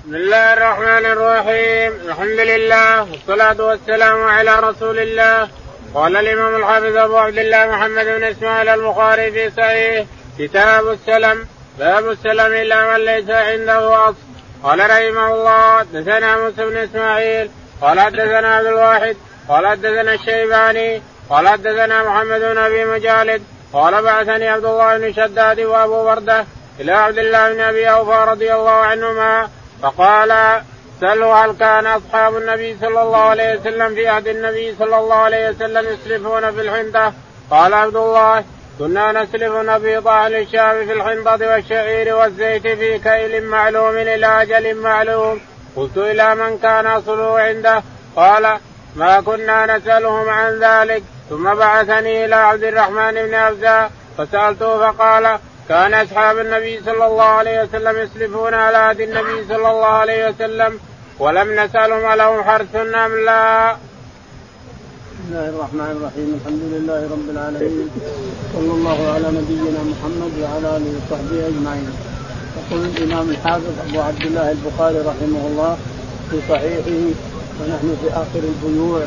بسم الله الرحمن الرحيم. الحمد لله والصلاة والسلام على رسول الله. قال الإمام الحافظ أبو عبد الله محمد بن إسماعيل البخاري في صحيح. كتاب السلم. باب السلم إلا من ليس عنده أصل. قال رحمه الله دثنا موسى بن إسماعيل. قال حدثنا عبد الواحد. قال حدثنا الشيباني. قال حدثنا محمد بن أبي مجالد. قال بعثني عبد الله بن شداد وأبو بردة إلى عبد الله بن أبي أوفى رضي الله عنهما. فقال سألوا هل كان أصحاب النبي صلى الله عليه وسلم في عهد النبي صلى الله عليه وسلم يسلفون في الحنطة؟ قال عبد الله كنا نسلف نبيض أهل الشام في الحنطة والشعير والزيت في كيل معلوم إلى أجل معلوم. قلت إلى من كان أصله عنده؟ قال ما كنا نسألهم عن ذلك. ثم بعثني إلى عبد الرحمن بن أبزة فسألته فقال كان أصحاب النبي صلى الله عليه وسلم يسلفون على عهد النبي صلى الله عليه وسلم ولم نسالهم الهم حرث أم لا. بسم الله الرحمن الرحيم. الحمد لله رب العالمين. صلى الله على نبينا محمد وعلى آله وصحبه أجمعين. يقول الإمام الحافظ أبو عبد الله البخاري رحمه الله في صحيحه ونحن في آخر البيوع.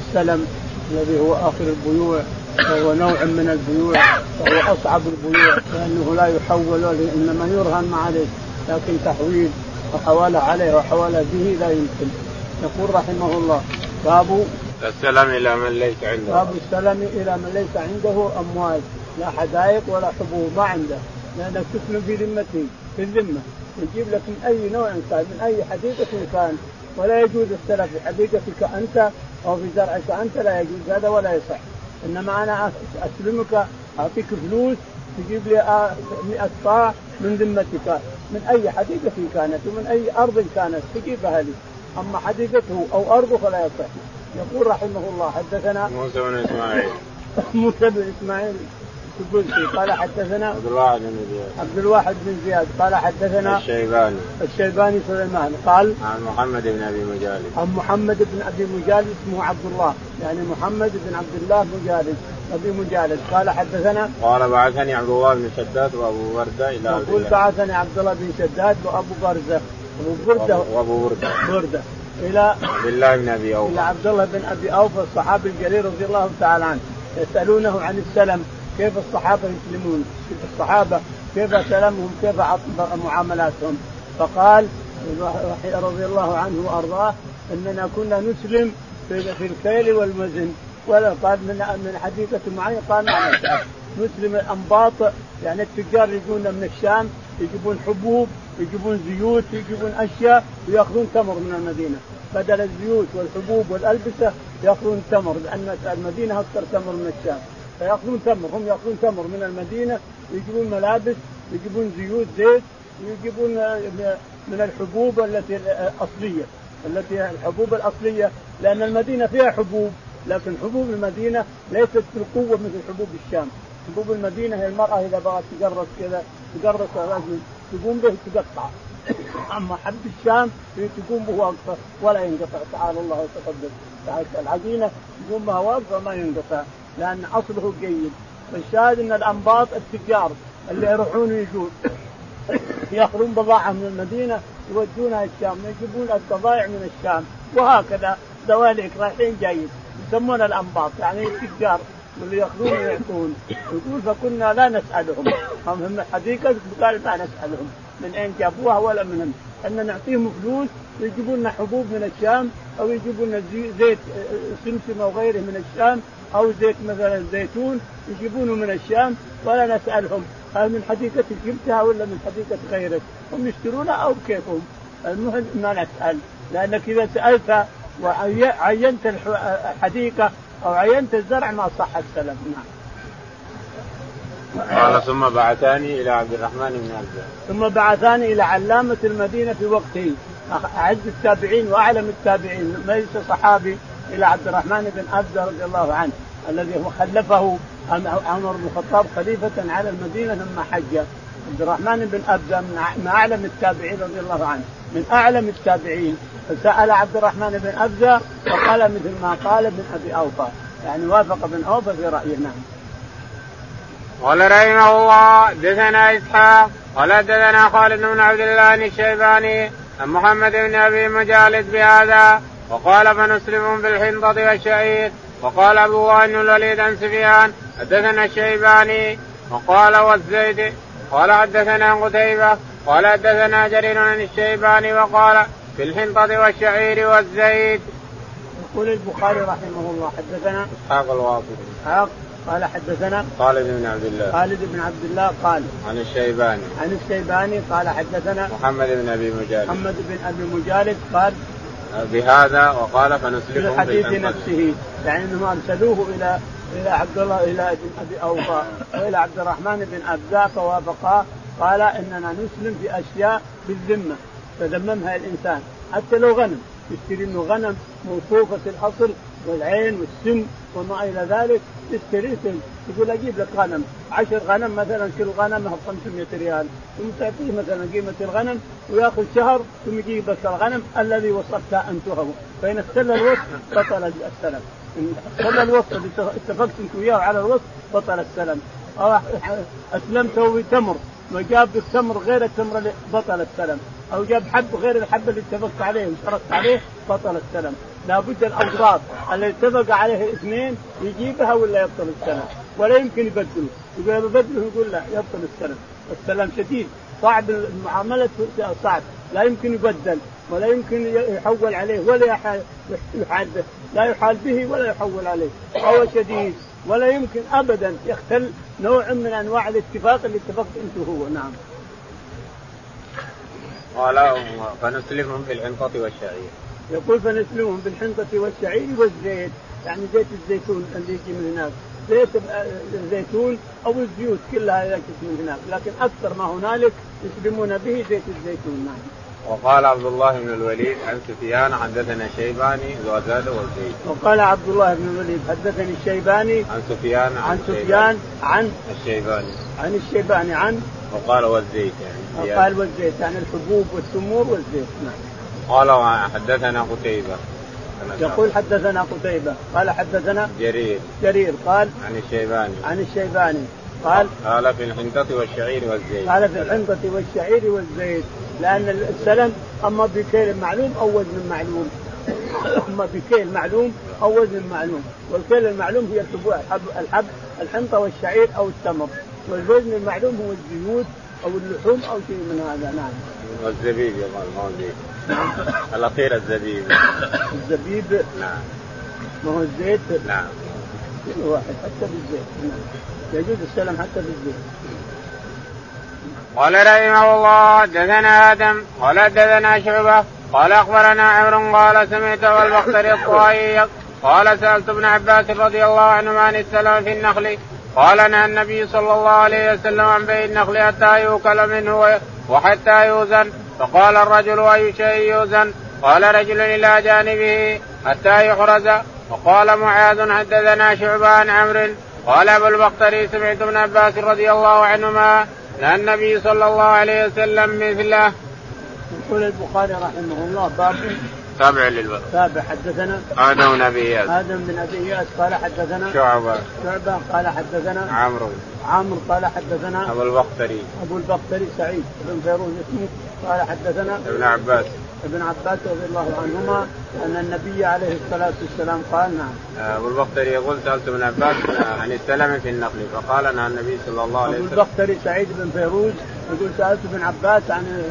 السلم الذي هو آخر البيوع. وهو نوع من البيوع وهو أصعب البيوع لأنه لا يحول إنما يرهن ما عليه لكن تحويل وحوالة عليه وحوالة به لا يمكن. يقول رحمه الله باب السلام إلى من ليس عنده. باب السلم إلى من ليس عنده أموال لا حدائق ولا حبوب ما عنده لانك تسلم في ذمته في الذمة. يجيب لك من أي نوع كان من أي حديقة كان ولا يجوز السلف في حديقتك أنت أو في زرعك أنت لا يجوز هذا ولا يصح. إنما أنا أسلمك أعطيك فلوس تجيب لي 100 صاع من ذمتك. من أي حديقة كانت ومن أي أرض كانت تجيبها لي. أما حديقته أو أرضه فلا يصح. يقول رحمه الله حدثنا موسى بن إسماعيل. موسى بن إسماعيل. القدسي قال حدثنا عبد الواحد بن زياد. عبد الواحد بن زياد. قال حدثنا الشيباني. الشيباني سليمان. قال عن محمد بن أبي مجالد عن محمد بن أبي مجالد اسمه عبد الله. يعني محمد بن عبد الله مجالد أبي مجالد قال حدثنا قال بعثني عبد الله بن شداد وأبو برده إلى يقول بعثني عبد الله بن شداد وأبو برده أبو برده وابو برده برده إلى عبد الله بن أبي أوفى. إلى عبد الله بن أبي أوفى الصحابي الجليل رضي الله تعالى عنه. يسألونه عن السلم. كيف الصحابة يسلمون؟ الصحابة؟ كيف سلمهم؟ كيف معاملاتهم؟ فقال رضي الله عنه وأرضاه إننا كنا نسلم في الكيل والمزن. ولا قال من من حديقة معينه قال نعم. نسلم الأنباط يعني التجار يجون من الشام يجيبون حبوب يجيبون زيوت يجيبون أشياء ويأخذون تمر من المدينة. بدل الزيوت والحبوب والألبسة يأخذون تمر لأن المدينة أكثر تمر من الشام. فيأخذون تمر هم يأخذون تمر من المدينة ويجيبون ملابس ويجيبون زيوت زيت ويجيبون من الحبوب التي الاصليه التي الحبوب الأصلية لأن المدينة فيها حبوب لكن حبوب المدينة ليست بالقوة مثل حبوب الشام. حبوب المدينة هي المرأة إذا بغت تقرص كذا تقرص الرجل تقوم به تقطع. أما حب الشام تقوم به واقفه ولا ينقطع تعالى الله وتقدم. العجينه تقوم بها واقفه ما ينقطع. لأن أصله جيد. فالشاهد أن الأنباط التجار اللي يروحون ويجون يأخذون بضاعة من المدينة يودونها الشام يجيبون البضائع من الشام. وهكذا دواليك رايحين جايين. يسمون الأنباط يعني التجار واللي يأخذون ويعطون. يقول فكنا لا نسألهم. هم الحديقة قال ما نسألهم. من أين جابوها ولا من أن نعطيهم فلوس ويجيبون لنا حبوب من الشام أو يجيبون لنا زيت سمسم أو غيره من الشام أو زيت مثلا زيتون يجيبونه من الشام ولا نسألهم هل من حديقتك جبتها ولا من حديقة غيرك؟ هم يشترونها أو كيفهم؟ المهم ما نسأل لأنك إذا سألت وعينت الحديقة أو عينت الزرع ما صح السلام. نعم. قال ثم بعثاني إلى عبد الرحمن بن عبد ثم بعثاني إلى علامة المدينة في وقته. أعز التابعين وأعلم التابعين. ليس صحابي إلى عبد الرحمن بن ابزه رضي الله عنه الذي هو خلفه عمر بن الخطاب خليفة على المدينة ثم حج. عبد الرحمن بن ابزه من أعلم التابعين رضي الله عنه. من أعلم التابعين. فسأل عبد الرحمن بن ابزه وقال مثل ما قال ابن أبي أوفى. يعني وافق ابن أوفى في رأيه. نعم. قال رحمه الله دثنا إسحاق قال دثنا خالد بن عبد الله الشيباني عن محمد بن أبي مجالد بهذا وقال فنسلم بالحنطة والشعير وقال أبو الله بن الوليد عن سفيان حدثنا الشيباني وقال والزيد قال حدثنا قتيبة قال حدثنا جرير عن الشيباني وقال في الحنطة والشعير والزيت. يقول البخاري رحمه الله حدثنا إسحاق إسحاق قال حدثنا خالد بن عبد الله. خالد بن عبد الله قال عن الشيباني. عن الشيباني قال حدثنا محمد بن أبي مجالد. محمد بن أبي مجالد قال بهذا وقال فنسلكهم في الحديث نفسه يعني أنهم أرسلوه إلى إلى عبد الله إلى ابن أبي أوفى وإلى عبد الرحمن بن ابزاء فوافقا قال إننا نسلم في أشياء بالذمة تذممها الإنسان. حتى لو غنم يشتري انه غنم موصوفه الأصل والعين والسن وما إلى ذلك تشتري يقول أجيب لك غنم عشر غنم مثلا كل غنم 500 ريال ثم تعطيه مثلا قيمة الغنم ويأخذ شهر ثم يجيب لك الغنم الذي وصفتها أنت وهو. فإن اختل الوصف بطل السلم. إن اختل الوصف اللي اتفقت أنت وياه على الوصف بطل السلم. اسلمته بتمر وجاب التمر غير التمر بطل السلم أو جاب حب غير الحب اللي اتفقت عليه وشرطت عليه بطل السلم. لابد الاوصاف اللي اتفق عليه اثنين يجيبها ولا يبطل السلم ولا يمكن يبدله. يقول ببدله يقول لا يبطل السلم السلام شديد. صعب المعاملة صعب. لا يمكن يبدل ولا يمكن يحول عليه ولا يحال لا يحال به ولا يحول عليه. هو شديد. ولا يمكن ابدا. يختل نوع من أنواع الاتفاق اللي اتفقت أنت هو نعم. قال فنسلمهم بالحنطة والشعير. يقول فنسلمهم بالحنطة والشعير والزيت يعني زيت الزيتون اللي يجي من هناك زيت الزيتون أو الزيوت كلها يجي من هناك لكن أكثر ما هنالك يسلمون به زيت الزيتون نعم. وقال عبد الله بن الوليد عن سفيان حدثنا شيباني وزاد والزيد. وقال عبد الله بن الوليد حدثني الشيباني عن سفيان عن, عن سفيان عن الشيباني عن الشيباني عن وقال والزيت يعني وقال والزيت يعني الحبوب والتمور والزيت نعم. قال حدثنا قتيبة. يقول حدثنا قتيبة. قال حدثنا جرير. جرير. قال عن الشيباني. عن الشيباني. قال قال في الحنطة والشعير والزيت. قال في الحنطة والشعير والزيت. لأن السلم أما بكيل معلوم أو وزن معلوم. أما بكيل معلوم أو وزن معلوم. والكيل المعلوم هي الحب الحب الحنطة والشعير أو التمر. والوزن المعلوم هو الزيوت أو اللحوم أو شيء من هذا. نعم. والزبيب يقال الزيت الأخير الزبيب. الزبيب؟ نعم. ما هو الزيت؟ نعم. كل واحد حتى بالزيت. نعم يجوز السلام حتى بالزيت. قال رحمه الله حدثنا آدم قال حدثنا شعبة قال أخبرنا عمرو قال سمعت والبختري الطائي قال سألت ابن عباس رضي الله عنهما عن السلام في النخل قال نهى النبي صلى الله عليه وسلم عن بيع النخل حتى يؤكل منه وحتى يوزن. فقال الرجل أي شيء يوزن؟ قال رجل إلى جانبه حتى يحرز وقال معاذ حدثنا شعبان عمرو. قال أبو البختري سمعت ابن عباس رضي الله عنهما نهى النبي صلى الله عليه وسلم مثله. يقول البخاري رحمه الله باب تابع للباب تابع حدثنا؟ آدم بن أبي إياس. آدم بن أبي إياس. قال حدثنا؟ شعبة. شعبة. قال حدثنا؟ عمرو. عمرو. قال حدثنا؟ أبو البختري. أبو البختري. سعيد. بن فيروز اسمه. قال حدثنا؟ ابن عباس. ابن عباس رضي الله عنهما أن النبي عليه الصلاة والسلام قال نعم. أبو البختري يقول سألت ابن عباس عن السلم في النقل فقال نهى النبي صلى الله عليه وسلم. ابو البختري سعيد بن فيروز يقول سألت ابن عباس عن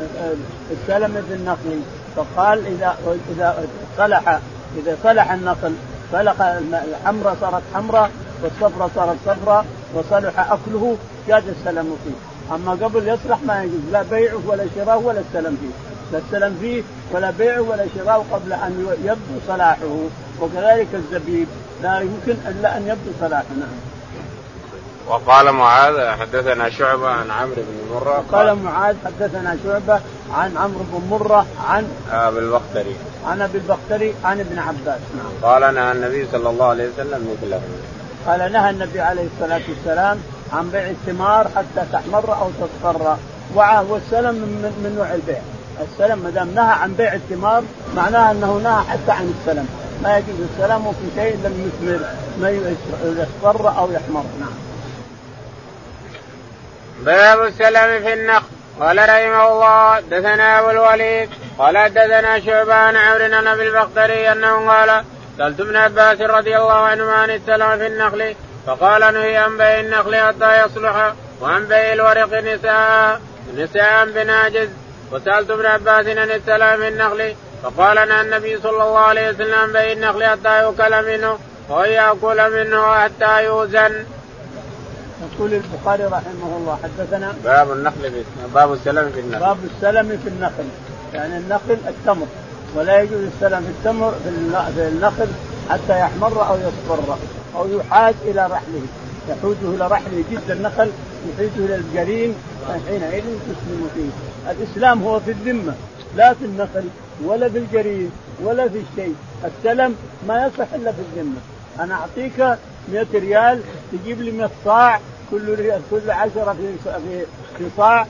السلم في النقل. فقال اذا إذا صلح إذا صلح النقل صلح الحمراء صارت حمراء والصفراء صارت صفراء وصلح أكله جاز السلم فيه. أما قبل يصلح ما يجوز لا بيعه ولا شراءه ولا السلم فيه. لا السلم فيه ولا بيعه ولا شراءه قبل أن يبدو صلاحه وكذلك الزبيب. لا يمكن إلا أن يبدو صلاحه نعم. وقال معاذ حدثنا شعبة عن عمرو بن مرة. قال معاذ حدثنا شعبة عن عمرو بن مرة عن أبي البختري عن أبي البختري عن ابن عباس. نعم. قال نهى النبي صلى الله عليه وسلم مثله. قال نهى النبي عليه الصلاة والسلام عن بيع الثمار حتى تحمر أو تصفر والسلم من, من نوع البيع. السلم ما دام نهى عن بيع الثمار معناها أنه نهى حتى عن السلم. ما يجوز السلم في شيء لم يثمر ما يصفر أو يحمر. نعم. باب السلام في النخل قال رحمه الله دثنا أبو الوليد قال دثنا شعبان عمرو بن أبي البختري أنه قال سألت ابن عباس رضي الله عنهما عن السلام في النخل فقال نهي عن بيع النخل حتى يصلح وعن بيع الورق نساء نساء بناجز وسألت ابن عباس عن السلام في النخل فقال نهى النبي صلى الله عليه وسلم بيع النخل حتى يؤكل منه ويأكل منه حتى يوزن. يقول البخاري رحمه الله حدثنا باب النخل في باب السلم في النخل. باب السلم في النخل. يعني النخل التمر ولا يجوز السلم في التمر في النخل حتى يحمر أو يصفر أو يحاز إلى رحله. يحوزه إلى رحله جد النخل يحيزه إلى الجرين حينئذ تسلم فيه. الإسلام هو في الذمة لا في النخل ولا في الجرين ولا في الشيء. السلم ما يصح إلا في الذمة. أنا أعطيك 100 ريال تجيب لي 100 صاع كل كل 10 في في في صاع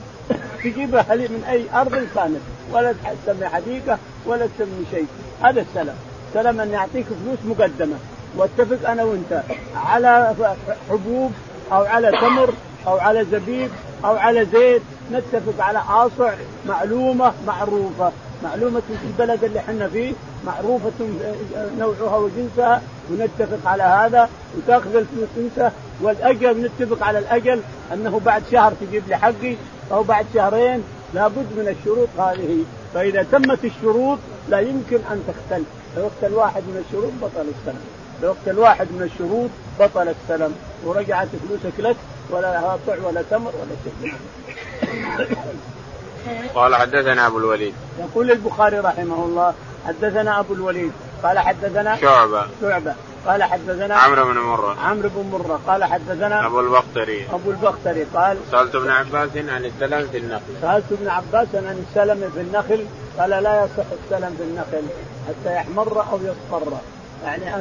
تجيبها من أي أرض كانت ولا تسمي حديقة ولا تسمي شيء. هذا السلم سلم ان يعطيك فلوس مقدمة. واتفق أنا وأنت على حبوب أو على تمر أو على زبيب أو على زيت نتفق على أصع معلومة معروفة. معلومة في البلد اللي إحنا فيه معروفة نوعها وجنسها ونتفق على هذا وتأخذ الفلوس. والاجل نتفق على الاجل أنه بعد شهر تجيب لي حقي أو بعد شهرين لابد من الشروط هذه. فإذا تمت الشروط لا يمكن أن تختل. لو اختل واحد من الشروط بطل السلم لو اختل واحد من الشروط بطل السلم ورجعت فلوسك لك ولا قطع ولا تمر ولا شيء. قال حدثنا أبو الوليد. يقول البخاري رحمه الله حدثنا أبو الوليد قال حدثنا شعبة. شعبة. قال حدثنا عمرو بن مرة. عمرو بن مرة. قال حدثنا أبو البختري. أبو البختري. قال سألت ابن عباس عن السلم في النخل. سألت ابن عباس عن السلم في النخل قال لا يصح السلم في النخل حتى يحمر أو يصفر. يعني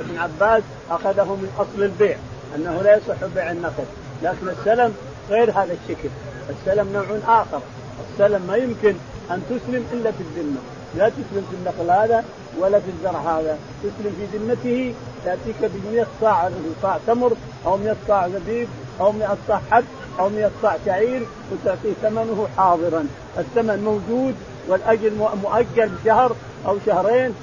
ابن عباس أخذه من أصل البيع أنه لا يصح بيع النخل. لكن السلم غير هذا الشكل. السلم نوع آخر. السلم ما يمكن أن تسلم إلا في الذمة. لا تسلم في النخل هذا ولا في الزرع هذا. تسلم في ذمته تأتيك ب 100 صاع صاع تمر أو 100 صاع زبيب أو 100 صاع حب أو 100 صاع شعير وتعطيه ثمنه حاضرا. الثمن موجود والأجل مؤجل بشهر أو شهرين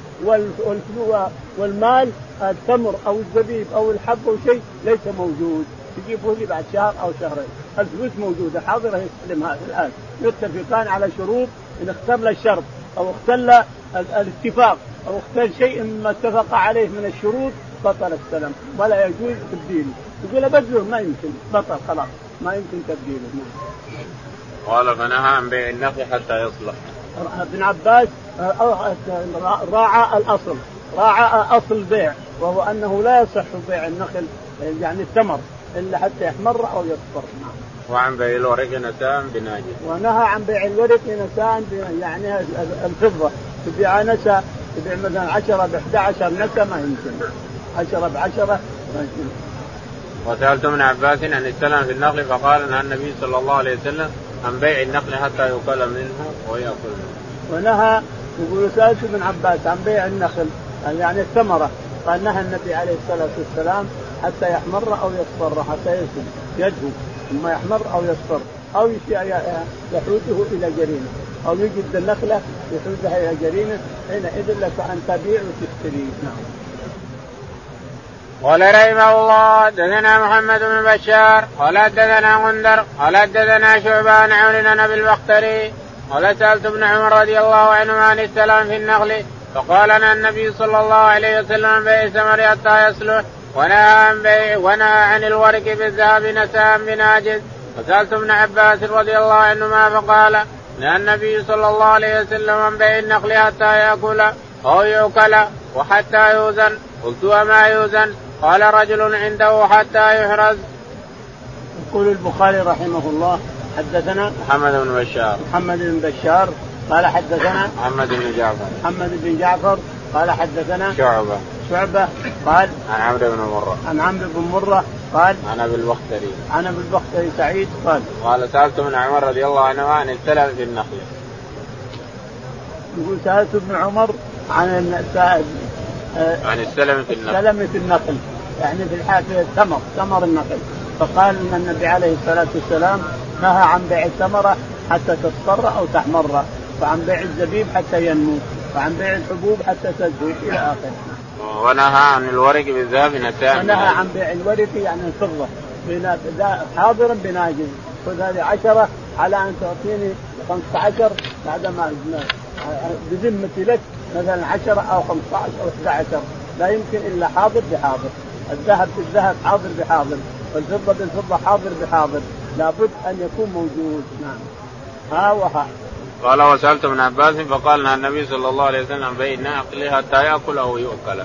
والمال التمر أو الزبيب أو الحب أو شيء ليس موجود. تجيبه لي بعد شهر أو شهرين. الفلوس موجودة حاضرة يستلمها الآن. يتفقان على شروط إن اختل الشرط أو اختل الاتفاق أو اختل شيء مما اتفق عليه من الشروط بطل السلام. ولا يجوز تبديله. يقول أبدله ما يمكن. بطل خلاص. ما يمكن تبديله. قال فنهى عن بيع النخل حتى يصلح. ابن عباس راعى الأصل. راعى أصل البيع وهو أنه لا يصح بيع النخل يعني التمر إلا حتى يحمر أو يصفر. نعم. وعن بيع الورق نساء بناجز ونهى عن بيع الورق نساء يعني الفضة. تبيع نساء تبيع مثلا 10 ب 11 نساء ما يمكن. 10 ب 10 ما يمكن. وسألت ابن عباس عن السلام في النخل فقال نهى النبي صلى الله عليه وسلم عن بيع النخل حتى يؤكل منه ويأكل. ونهى يقول سألت ابن عباس عن بيع النخل يعني الثمرة. قال نهى النبي عليه الصلاة والسلام حتى يحمر أو يصفر حتى يسلم يدهو. ثم يحمر أو يصفر أو يحوزه إلى جرينه أو يجد النخلة يحوزها إلى جرينه حينئذ لك أن تبيع وتشتري نعم. قال رحمه الله دثنا محمد بن بشار قال دثنا غندر قال دثنا شعبان عون أبي البختري قال سألت ابن عمر رضي الله عنهما عن السلام في النخل فقال لنا النبي صلى الله عليه وسلم بيع الثمر حتى يصلح ونهى عن عن الورق بالذهب نساء بناجز وسالت ابن عباس رضي الله عنهما فقال نهى النبي صلى الله عليه وسلم عن بيع النخل حتى يأكل أو يؤكل وحتى يوزن. قلت وما يوزن؟ قال رجل عنده حتى يحرز. يقول البخاري رحمه الله حدثنا محمد بن بشار. محمد بن بشار قال حدثنا محمد بن جعفر. محمد بن جعفر قال حدثنا شعبة. شعبة قال عن عمرو بن مرة. عن عمرو بن مرة قال عن أبي البختري. عن أبي البختري سعيد قال قال سألت ابن عمر رضي الله عنه عن السلم في النخل. يقول سألت ابن عمر عن عن السلم في النخل. السلم في النخل. يعني في الحافة الثمر ثمر النخل. فقال إن النبي عليه الصلاة والسلام نهى عن بيع الثمرة حتى تصفر أو تحمر وعن بيع الزبيب حتى ينمو وعن بيع الحبوب حتى تزهو إلى آخره. ونهى عن الورق بالذهب ونهى عن بيع الورق يعني الفضة. حاضرا بناجز. خذ هذه عشرة على أن تعطيني 15 بعدما بذمتي لك مثلا 10 أو 15 أو 11 لا يمكن إلا حاضر بحاضر. الذهب بالذهب حاضر بحاضر. والفضة بالفضة حاضر بحاضر. لابد أن يكون موجود. نعم. ها وها. قال وسألت ابن عباس فقال نهى النبي صلى الله عليه وسلم بين ناقل حتى يأكل أو يؤكل.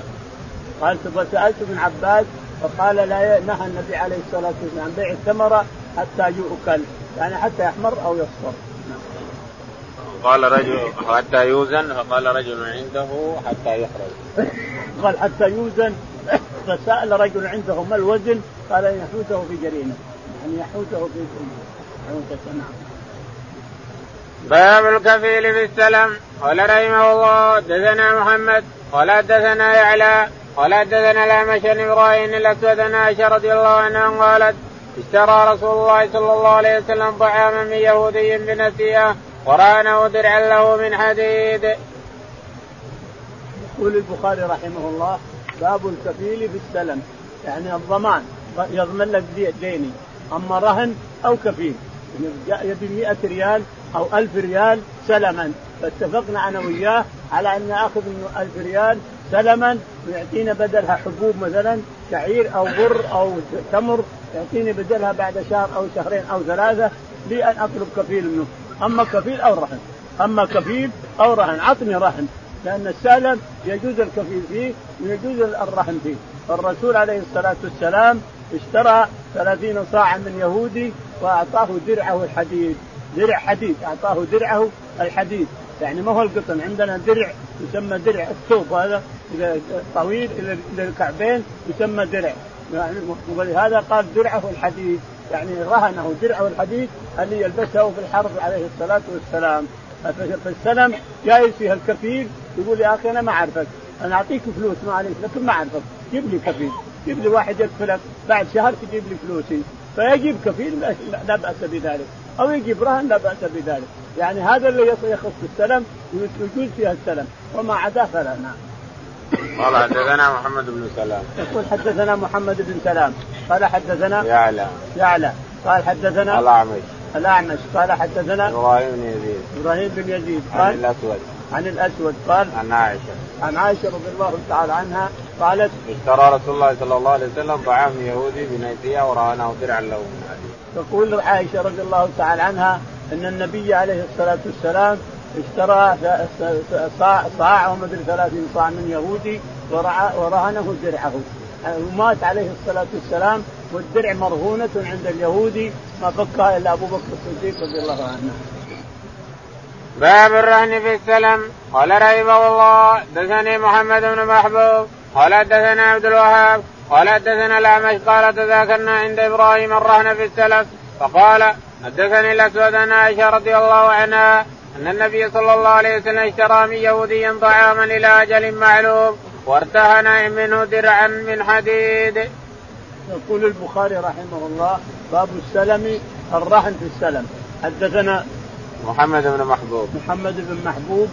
قال سألت ابن عباس فقال لا نهى النبي عليه الصلاة والسلام عن بيع الثمرة حتى يؤكل يعني حتى يحمر أو يصفر. قال رجل حتى يوزن فقال رجل عنده حتى يحرز. قال حتى يوزن فسأل رجل عنده ما الوزن؟ قال يحوته في جريمة يعني يحوته في حوته نعم. باب الكفيل في السلم. قال رحمه الله دثنا محمد. قال دثنا يعلى. قال حدثنا الأعمش بن إبراهيم الأسود عن عائشة رضي الله عنها قالت اشترى رسول الله صلى الله عليه وسلم طعاما من يهودي بنسيئه ورهنه درعا له من حديد. يقول البخاري رحمه الله باب الكفيل في السلم. يعني الضمان يضمن لك ديني أما رهن أو كفيل. يبي 100 ريال أو 1000 ريال سلما. فاتفقنا أنا وياه على أن اخذ منه 1000 ريال سلما ويعطينا بدلها حبوب مثلا شعير أو بر أو تمر يعطيني بدلها بعد شهر أو شهرين أو ثلاثة لي ان أطلب كفيل منه. أما كفيل أو رهن. أما كفيل أو رهن. عطني رهن لأن السلم يجوز الكفيل فيه ويجوز الرهن فيه. فالرسول عليه الصلاة والسلام اشترى ثلاثين صاعا من يهودي وأعطاه درعه الحديد. درع حديد أعطاه درعه الحديد. يعني ما هو القطن عندنا درع يسمى درع الثوب هذا طويل إلى الكعبين يسمى درع. يعني ولهذا قال درعه الحديد. يعني رهنه درعه الحديد اللي يلبسه في الحرب عليه الصلاة والسلام. فالسلم جايز فيها الكفيل يقول يا أخي أنا ما أعرفك. أنا أعطيك فلوس ما عليك لكن ما أعرفك. جيب لي كفيل. جيب لي واحد يكفلك بعد شهر تجيب لي فلوسي. فيجيب كفيل لا بأس بذلك. أو يجيب رهن لا بأس بذلك. يعني هذا اللي يخص بالسلم يجوز فيها السلم. وما عداه فلا نعم. قال حدثنا محمد بن سلام. يقول حدثنا محمد بن سلام. قال حدثنا يعلى. يعلى. قال حدثنا الأعمش. الأعمش. قال حدثنا إبراهيم بن يزيد. إبراهيم بن يزيد. قال عن الأسود. عن الأسود. قال عن عائشة. عن عائشة رضي الله تعالى عنها. قالت اشترى رسول الله صلى الله عليه وسلم طعام يهودي بنيسيه ورهنه درعا له. من حديد. تقول عائشة رضي الله تعالى عنها أن النبي عليه الصلاة والسلام اشترى صاع صاع ومدري 30 صاع من يهودي ورهنه درعه ومات عليه الصلاة والسلام والدرع مرهونة عند اليهودي ما فكها إلا أبو بكر الصديق رضي الله عنه. باب الرهن في السلم قال رحمه الله دثني محمد بن محبوب قال دثنا عبد الوهاب قال دثنا الأعمش قال تذاكرنا عند إبراهيم الرهن في السلف فقال حدثني الأسود عن عائشة رضي الله عنها أن النبي صلى الله عليه وسلم اشترى من يهودي طعاما إلى أجل معلوم وارتهن منه درعا من حديد. يقول البخاري رحمه الله باب السلم الرهن في السلم. حدثنا محمد بن محبوب. محمد بن محبوب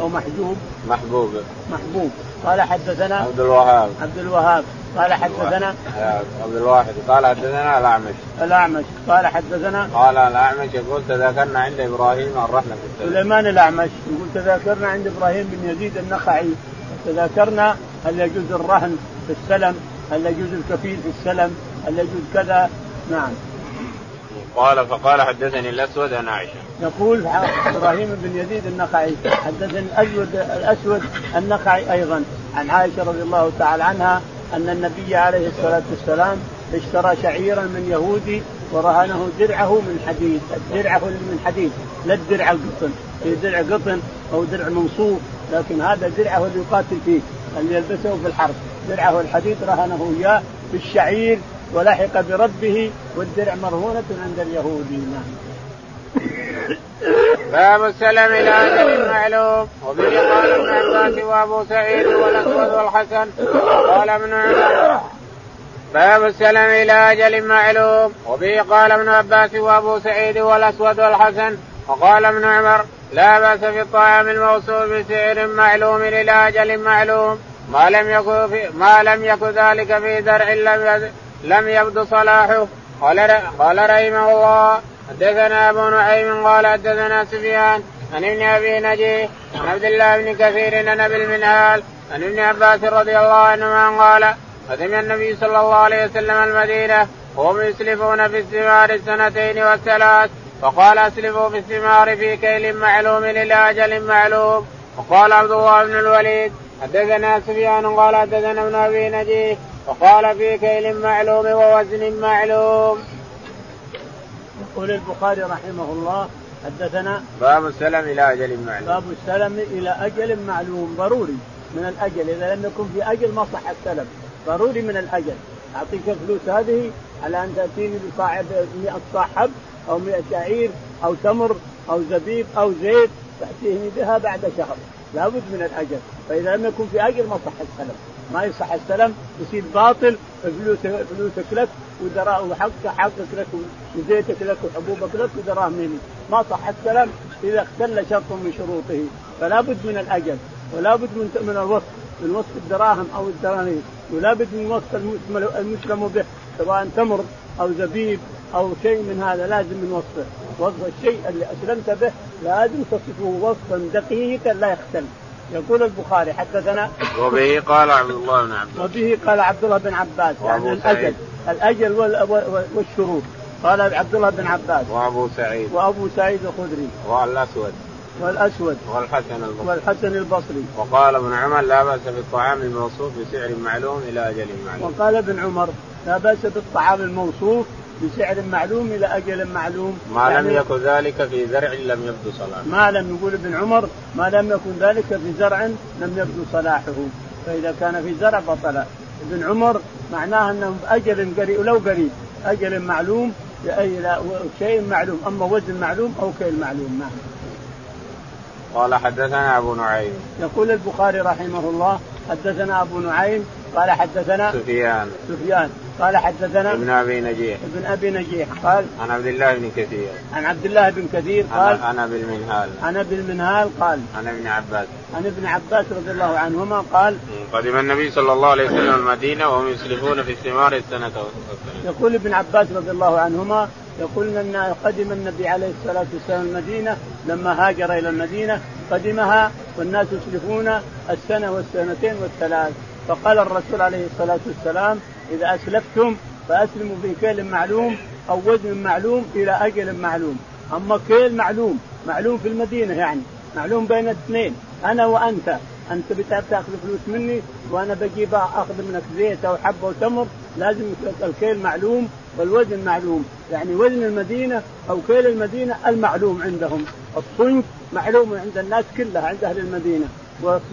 أو محجوب؟ محبوب. محبوب. قال حدثنا عبد الوهاب. عبد الوهاب. قال حدثنا عبد الواحد. قال حدثنا الأعمش. الأعمش. قال حدثنا قال الأعمش يقول تذاكرنا عند إبراهيم الرحمة في السلم سليمان الأعمش يقول تذاكرنا عند إبراهيم بن يزيد النخعي. تذاكرنا هل يجوز الرهن في السلم؟ هل يجوز الكفيل في السلم؟ هل يجوز كذا؟ نعم. قال فقال حدثني الأسود عن عائشة. يقول إبراهيم بن يزيد النخعي. حدثني الاسود الأسود النخعي أيضا. عن عائشة رضي الله تعالى عنها أن النبي عليه الصلاة والسلام اشترى شعيرا من يهودي ورهنه درعه من حديد، درعه من حديد، لا الدرع القطن، في درع قطن أو درع منصوب، لكن هذا درعه اللي يقاتل فيه، اللي يلبسه في الحرب، درعه الحديد رهنه إياه بالشعير ولحق بربه والدرع مرهونة عند اليهودي نعم باب السلم إلى أجل معلوم. وبه قال ابن عباس وأبو سعيد والاسود والحسن. قال ابن عمر. باب السلم إلى أجل معلوم. وبه قال ابن عباس وأبو سعيد والأسود والحسن. وقال ابن عمر. لا بأس في الطعام الموصول بسعر معلوم إلى أجل معلوم. ما لم يكن ما لم يكن ذلك في زرع لم لم يبدو صلاحه. قال قال رحمه الله. حدثنا أبو نعيم قال حدثنا سفيان عن ابن أبي نجيه عن عبد الله بن كثير عن أبي المنهال عن ابن عباس رضي الله عنهما قال قدم النبي صلى الله عليه وسلم المدينة وهم يسلفون في الثمار السنتين والثلاث فقال أسلفوا في الثمار في كيل معلوم إلى أجل معلوم وقال عبد الله بن الوليد حدثنا سفيان قال حدثنا ابن أبي نجيه وقال في كيل معلوم ووزن معلوم. يقول البخاري رحمه الله حدثنا باب السلم إلى أجل معلوم. باب السلم إلى أجل معلوم ضروري من الأجل إذا لم يكن في أجل ما صح السلم ضروري من الأجل. أعطيك الفلوس هذه على أن تأتيني بصاحب 100 صاحب أو 100 شعير أو تمر أو زبيب أو زيت تأتيني بها بعد شهر. لابد من الأجل. فإذا لم يكن في أجل ما صح السلم ما يصح السلم يصير باطل فلوس فلوسك لك ودراهم وحقك حقك لك وزيتك لك وحبوبك لك ودراهم ما صح السلم إذا اختل شرط من شروطه. فلا بد من الأجل ولا بد من من الوصف من وصف الدراهم أو الدنانير ولا بد من وصف المسلم به سواء تمر أو زبيب أو شيء من هذا لازم من وصفه وصف الشيء اللي أسلمت به لازم تصفه وصفا دقيقا لا يختل يقول البخاري حدثنا وبه قال عبد الله بن عباس. وبه قال عبد الله بن عباس. يعني الأجل. الأجل والشروط. قال عبد الله بن عباس. وأبو سعيد. وأبو سعيد الخدري. والأسود. والأسود. والحسن البصري. والحسن البصري. وقال ابن عمر لا بأس بالطعام الموصوف بسعر معلوم إلى أجل معلوم. وقال ابن عمر لا بأس بالطعام الموصوف بسعر معلوم إلى أجل معلوم. ما يعني لم يكن ذلك في زرع لم يبدو صلاحه. ما لم يقول ابن عمر ما لم يكن ذلك في زرع لم يبدو صلاحه. فإذا كان في زرع بطل. ابن عمر معناه أنه أجل قريب ولو قريب. أجل معلوم لا شيء معلوم أما وزن معلوم أو كيل معلوم. نعم. قال حدثنا أبو نعيم. يقول البخاري رحمه الله حدثنا أبو نعيم قال حدثنا سفيان. سفيان. قال حدثنا ابن أبي نجيح. ابن أبي نجيح. قال عن عبد الله بن كثير. عن عبد الله بن كثير قال عن أبي المنهال. عن أبي المنهال قال عن ابن عباس. عن ابن عباس رضي الله عنهما قال قدم النبي صلى الله عليه وسلم المدينة وهم يسلفون في الثمار السنة يقول ابن عباس رضي الله عنهما يقول إن قدم النبي عليه الصلاة والسلام المدينة لما هاجر إلى المدينة قدمها والناس يسلفون السنة والسنتين والثلاث. فقال الرسول عليه الصلاة والسلام إذا أسلفتم فأسلموا في كيل معلوم أو وزن معلوم إلى أجل معلوم. أما كيل معلوم معلوم في المدينة يعني معلوم بين الاثنين أنا وأنت. أنت بتاخذ فلوس مني وأنا بجيب أخذ منك زيت أو حبه وتمر لازم الكيل معلوم والوزن معلوم. يعني وزن المدينة أو كيل المدينة المعلوم عندهم. الصنف معلوم عند الناس كلها عند أهل المدينة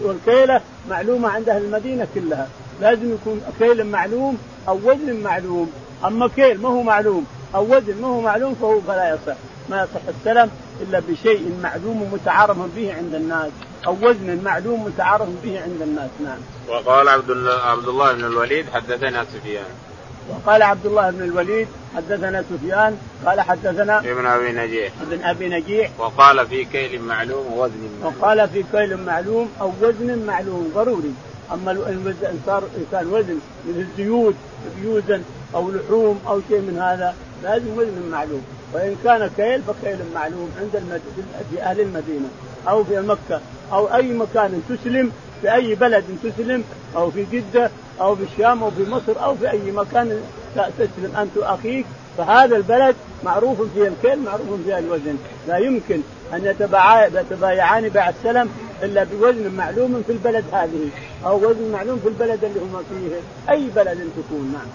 والكيلة معلومة عند أهل المدينة كلها. لازم يكون كيل معلوم أو وزن معلوم. أما كيل ما هو معلوم أو وزن ما هو معلوم فهو فلا يصح. ما يصح السلم إلا بشيء معلوم متعارف به عند الناس أو وزن معلوم متعارف به عند الناس. نعم. وقال عبد الله عبد الله بن الوليد حدثنا سفيان. وقال عبد الله بن الوليد حدثنا سفيان قال حدثنا ابن أبي نجيح. ابن أبي نجيح. وقال في كيل معلوم ووزن معلوم. وقال في كيل معلوم أو وزن معلوم ضروري. أما الوزن صار كان وزن مثل زيوت بيوزن أو لحوم أو شيء من هذا لازم وزن معلوم وإن كان كيل فكيل معلوم عند. في أهل المدينة أو في مكة أو أي مكان تسلم في أي بلد تسلم أو في جدة أو في الشام أو في مصر أو في أي مكان تسلم أنت وأخيك فهذا البلد معروف فيه الكيل معروف فيه الوزن لا يمكن أن يتبايعان بيع السلم إلا بوزن معلوم في البلد هذه أو وزن معلوم في البلد اللي هم فيه أي بلد تكون نعم.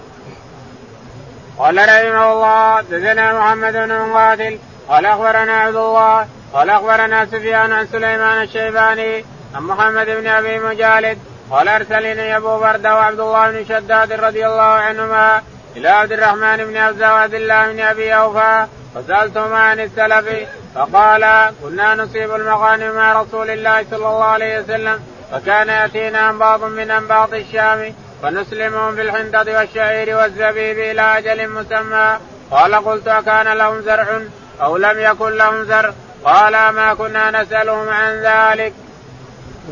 قال رحمه الله دثنا محمد بن مقاتل قال أخبرنا عبد الله قال أخبرنا سفيان عن سليمان الشيباني عن محمد بن أبي مجالد قال أرسلني أبو برده وعبد الله بن شداد رضي الله عنهما إلى عبد الرحمن بن وعبد الله بن أبي أوفى فسألتهما عن السلف فقال كنا نصيب المغانم مع رسول الله صلى الله عليه وسلم فكان يأتينا أنباط من أنباط الشام فنسلمهم في الحنطة والشعير والزبيب إلى أجل مسمى. قال قلت أكان لهم زرع أو لم يكن لهم زرع؟ قال ما كنا نسألهم عن ذلك.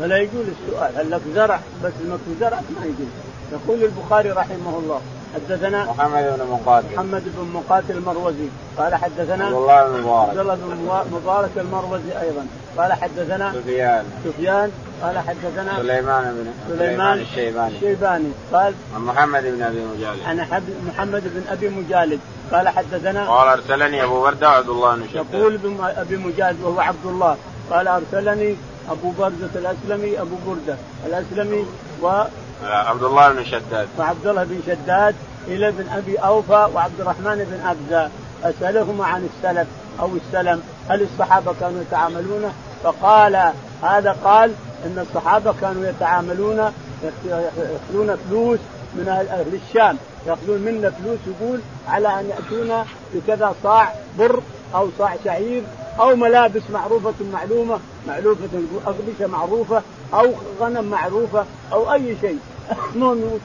ولا يقول السؤال هل لك زرع؟ بس المك زرع ما يقول يقول البخاري رحمه الله حدثنا محمد بن مقاتل. محمد بن مقاتل المروزي. قال حدثنا عبد الله بن مبارك. عبد الله بن مبارك المروزي أيضا. قال حدثنا سفيان. سفيان. قال حدثنا سليمان بن سليمان الشيباني. الشيباني. قال عن محمد بن أبي مجالد. عن محمد بن أبي مجالد. قال حدثنا قال أرسلني أبو برده وعبد الله بن شداد. يقول أبي مجالد وهو عبد الله. قال أرسلني أبو برده الأسلمي أبو برده الأسلمي و عبد الله بن شداد. وعبد الله بن شداد إلى ابن أبي أوفى وعبد الرحمن بن أبزة. أسألهما عن السلف أو السلم. هل الصحابة كانوا يتعاملون؟ فقال هذا قال إن الصحابة كانوا يتعاملون ياخذون فلوس من أهل الشام. يأخذون منا فلوس يقول على أن ياتونا بكذا صاع بر أو صاع شعير أو ملابس معروفة معلومة معلوفة اقبشه معروفة أو غنم معروفة أو أي شيء.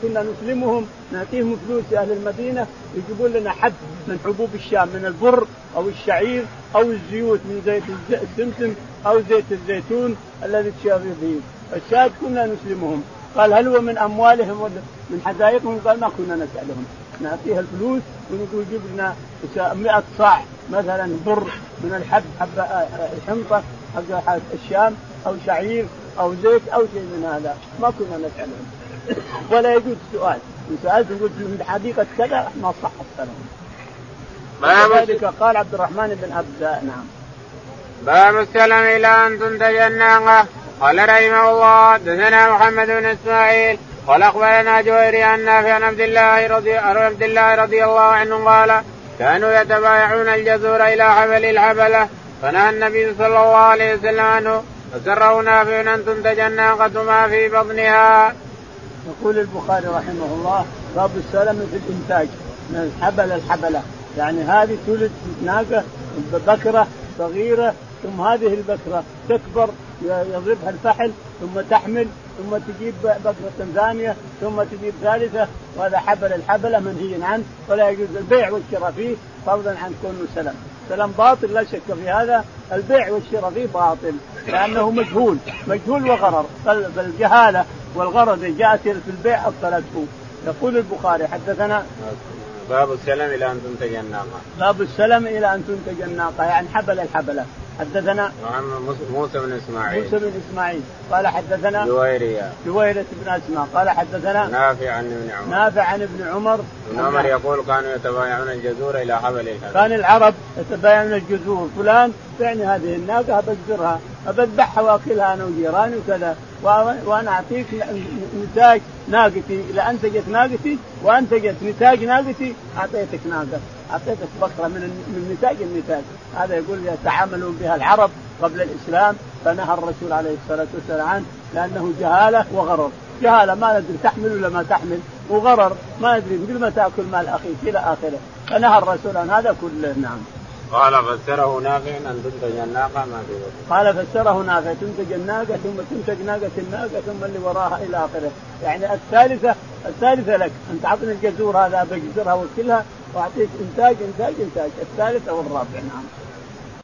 كنا نسلمهم نعطيهم فلوس أهل المدينة يجيبون لنا حب من حبوب الشام من البر أو الشعير أو الزيوت من زيت السمسم أو زيت الزيتون الذي تشابه به. الشاهد كنا نسلمهم. قال هل هو من أموالهم من حدائقهم؟ قال ما كنا نسألهم. نعطيها الفلوس ونقول جيب لنا 100 صاع مثلا بر من الحب حب الحنطه حق الشام أو شعير أو زيت أو شيء من هذا. ما كنا نسألهم. ولا يجوز السؤال ان سالت قلت من حديقه كذا ما صح السلام ذلك قال عبد الرحمن بن عبد نعم. باب السلم إلى أن تنتج الناقه قال رحمه الله دثنا محمد بن إسماعيل قال أخبرنا جويري عن نافع عن عبد الله رضي عبد الله رضي الله عنه قال كانوا يتبايعون الجزور إلى حبل الحبلة. فنهى النبي صلى الله عليه وسلم عنه فسره نافع أن تنتج الناقه ما في بطنها. يقول البخاري رحمه الله باب السلم في الإنتاج من الحبل الحبلة. يعني هذه تولد ناقة بكرة صغيرة ثم هذه البكرة تكبر يضربها الفحل ثم تحمل ثم تجيب بكرة ثانية ثم تجيب ثالثة وهذا حبل الحبلة منهي عنه ولا يجوز البيع والشراء فيه فضلا عن كونه سلم. سلم باطل لا شك في هذا. البيع والشراء فيه باطل لأنه مجهول مجهول وغرر. فالجهالة والغرض جاءت في البيع أبطلته. يقول البخاري حدثنا باب السلم إلى أن تنتج الناقة. باب السلم إلى أن تنتج الناقة يعني حبل الحبلة. حدثنا موسى بن إسماعيل. موسى بن إسماعيل. قال حدثنا جويرية. جويرية بن أسماء. قال حدثنا نافع عن ابن عمر. نافع عن ابن عمر. ابن عمر يقول كانوا يتبايعون الجزور إلى حبل الحبل. كان العرب يتبايعون الجزور. فلان تعني هذه الناقة ابذرها ابذبحها وأكلها أنا وجيراني وكذا. وأنا أعطيك نتاج ناقتي. اذا انتجت ناقتي وانتجت نتاج ناقتي أعطيتك ناقة. اعطيتك بقره من من نتاج النتاج. هذا يقول يتعاملون بها العرب قبل الإسلام فنهى الرسول عليه الصلاة والسلام عنه لأنه جهالة وغرر. جهالة ما ندري تحمل ولا ما تحمل وغرر ما ندري مثل ما تأكل مال أخيك إلى آخره. فنهى الرسول عن هذا كله. نعم. قال فسره نافع أن تنتج الناقة ما في قال فسره نافع تنتج الناقة ثم تنتج ناقة الناقة ثم اللي وراها إلى آخره. يعني الثالثة الثالثة لك. أن تعطني الجزور هذا بجزرها وكلها وأعطيك إنتاج إنتاج إنتاج الثالث أو الرابع نعم.